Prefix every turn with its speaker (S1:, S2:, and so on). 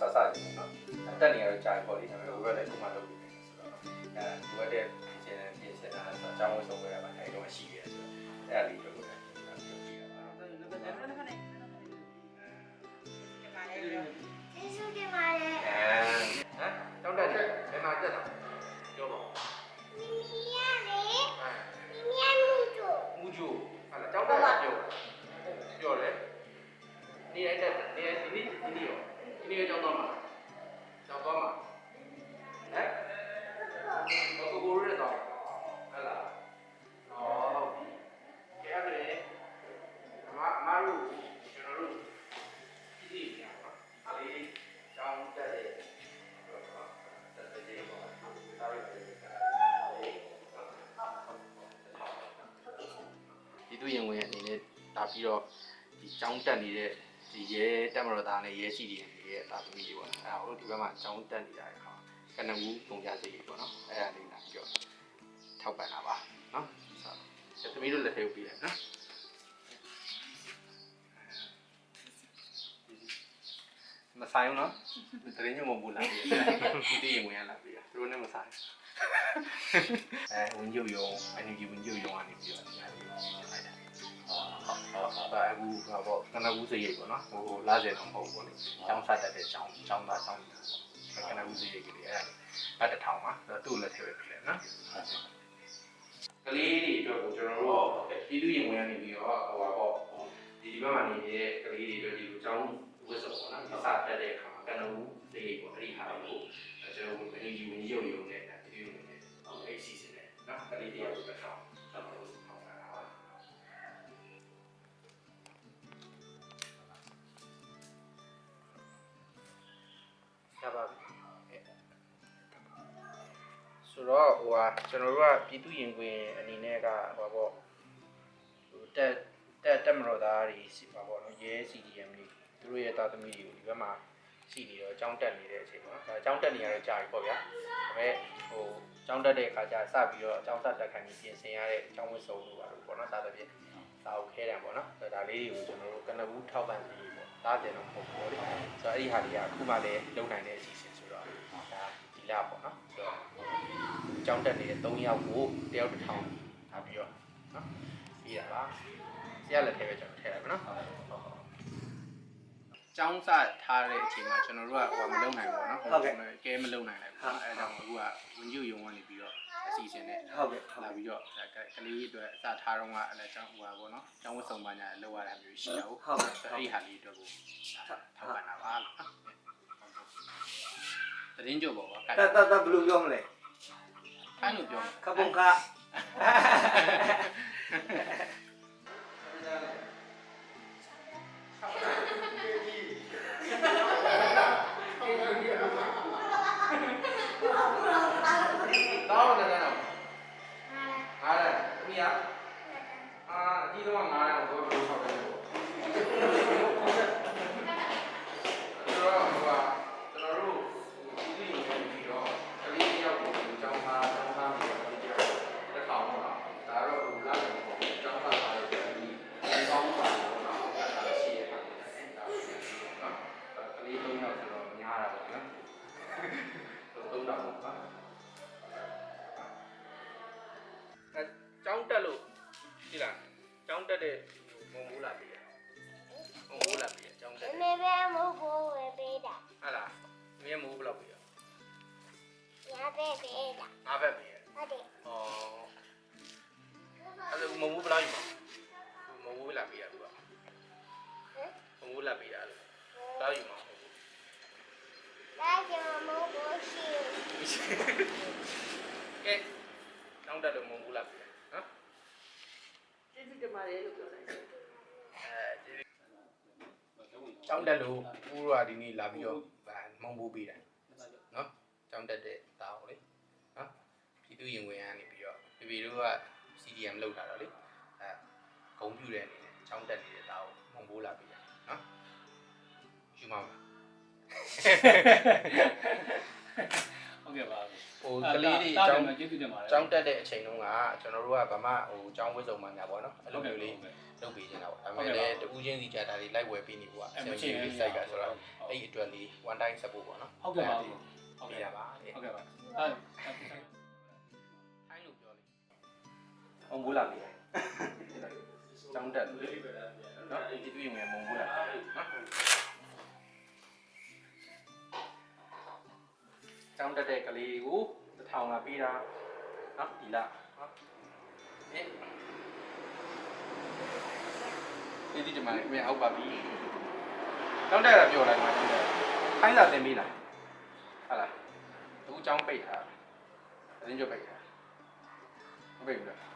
S1: ဆက်ဆက်နေပေါ့နော်အတက်နေရတော့ကြာပြီပေါ့လေဒါပေမဲ့ဘယ်လည်းခုမှလုပ်ပြီးနေဆိုတော့အဲဘယ်တဲ့ပြင်နေပြင်နေတာဆိုတော့အကြောင်းဝင်ဆုံးရပါအဲ့တော့ရှိရဲဆိုတော့အဲ့ဒါလေးတို့လည်းပြောပြရပါတော့
S2: ကျေးဇူးတင်ပါတယ်
S1: ပြီးတော့ဒီចောင်းတက်နေတဲ့ဒီရဲတက်မတော်သားနဲ့ရဲရှိတွေရဲ့အသာသမီးတွေပေါ့အဲဟိုဒီဘက်မှာចောင်းတက်နေတာရအောင်ကနဦးပုံကြစိတ်ပေါ့နော်အဲဒါလေးလာပြီးတော့ထောက်ပံ့တာပါနော်ဆက်သမီးတို့လက်ထဲကိုပြီးတယ်နော်မဆိုင်ဘူးနော်တရင်ညမဘူးလာပြီးဒီတရင်ဝင်ရလာပြီးသူတို့နဲ့မဆိုင်အဲဝင်ကြုံရုံအန်ယူဝင်ကြုံရုံကနေပြီးတော့ညာပြီးလိုက်တာဟုတ်ဟုတ် ဒါအခုဟာပေါ့ကနဦးစရိတ်ပေါ့နော်ဟိုလာစေတော့မဟုတ်ဘူးလေကျောင်းဆက်တက်တဲ့ကျောင်းကျောင်းသားကျောင်းကနဦးစရိတ်ကလေးအဲ့ဒါတစ်ထောင်ပါသူ့လက်ထဲပဲပြလဲနော်ကလေးတွေအတွက်ကိုကျွန်တော်တို့ပြည်သူရင်ဝင်ရနေပြီးတော့ဟိုပါပေါ့ဒီဒီဘက်မှာနေတဲ့ကလေးတွေအတွက်ဒီလိုကျောင်းဝတ်စုံပေါ့နော်ဒီစားတက်တဲ့အခါမှာကနဦးစရိတ်ပေါ့အဲ့ဒီဟာကိုကျွန်တော်တို့အန်ယူဝင်ရုပ်ရုံနဲ့ပြည်သူဝင်နေအဲ့စီစဉ်နေနော်ကလေးတွေအတွက်တော့ကျွ ကကျွန်တော်တို့ကပြည်သူရင်ခွင်အနေနဲ့ကဟောပေါ့တက်တက်တက်မတော်သားတွေစီပါပေါ့နော်ရဲ CDM တွေသူတို့ရဲ့တာသမီတွေကိုဒီဘက်မှာရှိနေတော့အကြောင်းတက်နေတဲ့အချိန်မှာအကြောင်းတက်နေရတော့ကြာပြီပေါ့ဗျာဒါပေမဲ့ဟိုအကြောင်းတက်တဲ့အခါကျစပြီးတော့အကြောင်းတက်တက်ခံပြီးပြင်ဆင်ရတဲ့အကြောင်းဝတ်စုံလို့ပါလို့ပေါ့နော်စသဖြင့်ဒါကိုခဲတယ်ပေါ့နော်ဒါလေးတွေကိုကျွန်တော်တို့ကနဘူးထောက်ပံ့ပြီးပေါ့ဒါတယ်တော့မဟုတ်ဘူးပေါ့လေဆိုတော့အဲ့ဒီဟာတွေကအခုမှလည်းလုံနိုင်တဲ့အစီအစဉ်ဆိုတော့ဒါဒီလပေါ့နော်ဆိုတော့ ကျောင်းတက်နေတဲ့၃ယောက်ကိုတယောက်တစ်ထောင်ထားပြီးတော့နော်ပြီးရပါဆရာလက်ထဲပဲကျွန်တော်ထည့်လိုက်ပါနော်ကျောင်းစထားတဲ့အချိန်မှာကျွန်တော်တို့ကဟိုမလုံနိုင်ဘူးเนาะကဲမလုံနိုင်လိုက်ဘူးအဲဒါကြောင့်အခုကဝင်ကျုံယုံကနေပြီးတော့အစီအစဉ်နဲ့
S2: ဟုတ်ကဲ့ဟုတ်
S1: လာ
S2: ကဲ့
S1: ပြီးတော့ကလေးအတွက်အစထားတော့ကအဲ့ကျောင်းဟိုပါပေါ့နော်ကျောင်းဝတ်စုံပါညာလောက်ရတာမျိုးရှိတာဟုတ်
S2: ဟုတ်ကဲ့
S1: အဲ့ဒီဟာလေးအတွက်ကိုထောက်ပံ့တာပါလို့တရင်ကြပေါ့ကွာ
S2: တတတဘယ်လိုပြောမလဲ
S1: ခိုင်းလို့ပြော
S2: ခပုံခ
S1: တောင်းတယ်နော်အားရသမီးရအာအကြီးတော့ငါးတယ်တော့ဘယ်လိုဆောက်တယ်လို့ကျွန်တော်ဟိုကကျွန်တော်တို့ဒီလိုမျိုးပြီးတော့ကလေးတယောက်ကိုကျောင်းသားကျောင်းသားမျိုးကလေးတယောက်တစ်ထောင်ပေါ့နော်ဒါတော့ဟိုလာတယ်ပေါ့ကျောင်းသားသားရဲ့ဒီကောင်းပါတော့နော်အဲ့ဒါရှိရတာဒါနော်ကလေးသုံးယောက်ဆိုတော့များတာပေါ့နော် သုံးတော့ပါအဲကျောင်းတက်လို့ရှိလားကျောင်းတက်တဲ့မုံမိုးလာပြီမုံမိုးလာပြီကျောင်းတက်တယ်
S3: မေဘဲမဟုတ်ဘူးဝယ်ပေးတာ
S1: ဟာလားမင်းမိုးဘယ်လောက်ပြီလဲ
S3: ညာပဲပေးတာ
S1: ငါဘက်ပြီဩ
S3: ဟုတ်တယ်
S1: အဲ့ဒါမုံမိုးဘယ်လောက်ယူမုံမိုးလာပြီရသူက
S3: ဟမ်
S1: မုံမိုးလာပြီရလို့ဘယ်လောက်ယူမှာ
S3: ဒါကြောင့်မဟုတ်ဘူးရှိ
S1: ကဲကျောင်းတက်လို့မုံမိုးလာပြီနော်
S4: ကျေးဇူးတင်ပါတယ်လို့ပြောလိုက်တယ်
S1: အဲဒီကျောင်းတက်လို့ဦးရွာဒီနေ့လာပြီးတော့မုံမိုးပေးတယ်နော်ကျောင်းတက်တဲ့တာကိုလေနော်ပြည်သူရင်ဝင်ကနေပြီးတော့ပြည်ပြည်တို့က CDM လောက်တာတော့လေအဲဂုံပြူတဲ့အနေနဲ့ကျောင်းတက်နေတဲ့တာကိုမုံမိုးလာပေးတယ်နော်ယူမှာပါ
S5: ဟုတ်ကဲ့ပါ
S1: ဟိုကလေးတွေအကြောင်း
S2: ကျေးဇူးတင်ပါတယ်
S1: ကျောင်းတက်တဲ့အချိန်တုန်းကကျွန်တော်တို့ကဗမာဟိုကျောင်းဝစ်စုံမှညာပေါ့နော်အဲ့လိုမျိုးလေးလုပ်ပေးနေတာပေါ့ဒါပေမဲ့လည်းတူးချင်းစီကြတာလေးလိုက်ဝယ်ပေးနေပေါ့အဆင်ပြေလေးစိုက်ကဆိုတော့အဲ့ဒီအတွက်လေး one time support ပေါ့နော်
S2: ဟုတ်ကဲ့ပါဟုတ်
S1: ပေး
S2: ကဲ့
S1: တာ
S2: ပါ
S1: ပါလေ
S2: ဟုတ်ကဲ့ပါအဲ
S1: ထိုင်းလို့ပြောလေအောင်ဘူးလာပြီကျောင်းတက်လေနော်ဒီတွေ့ငယ်မုံဘူးလာနော် ကျောင်းတက်တဲ့ကလေးကိုတစ်ထောင်လာပေးတာနော်ဒီလားနော်အေးဒီဒီမှာမင်းအောက်ပါပြီကျောင်းတက်တာပြောလိုက်မှာခိုင်းစာတင်ပြီလားဟာလားအခုကျောင်းပိတ်တာအရင်ကျပိတ်တာမပိတ်ဘူးလား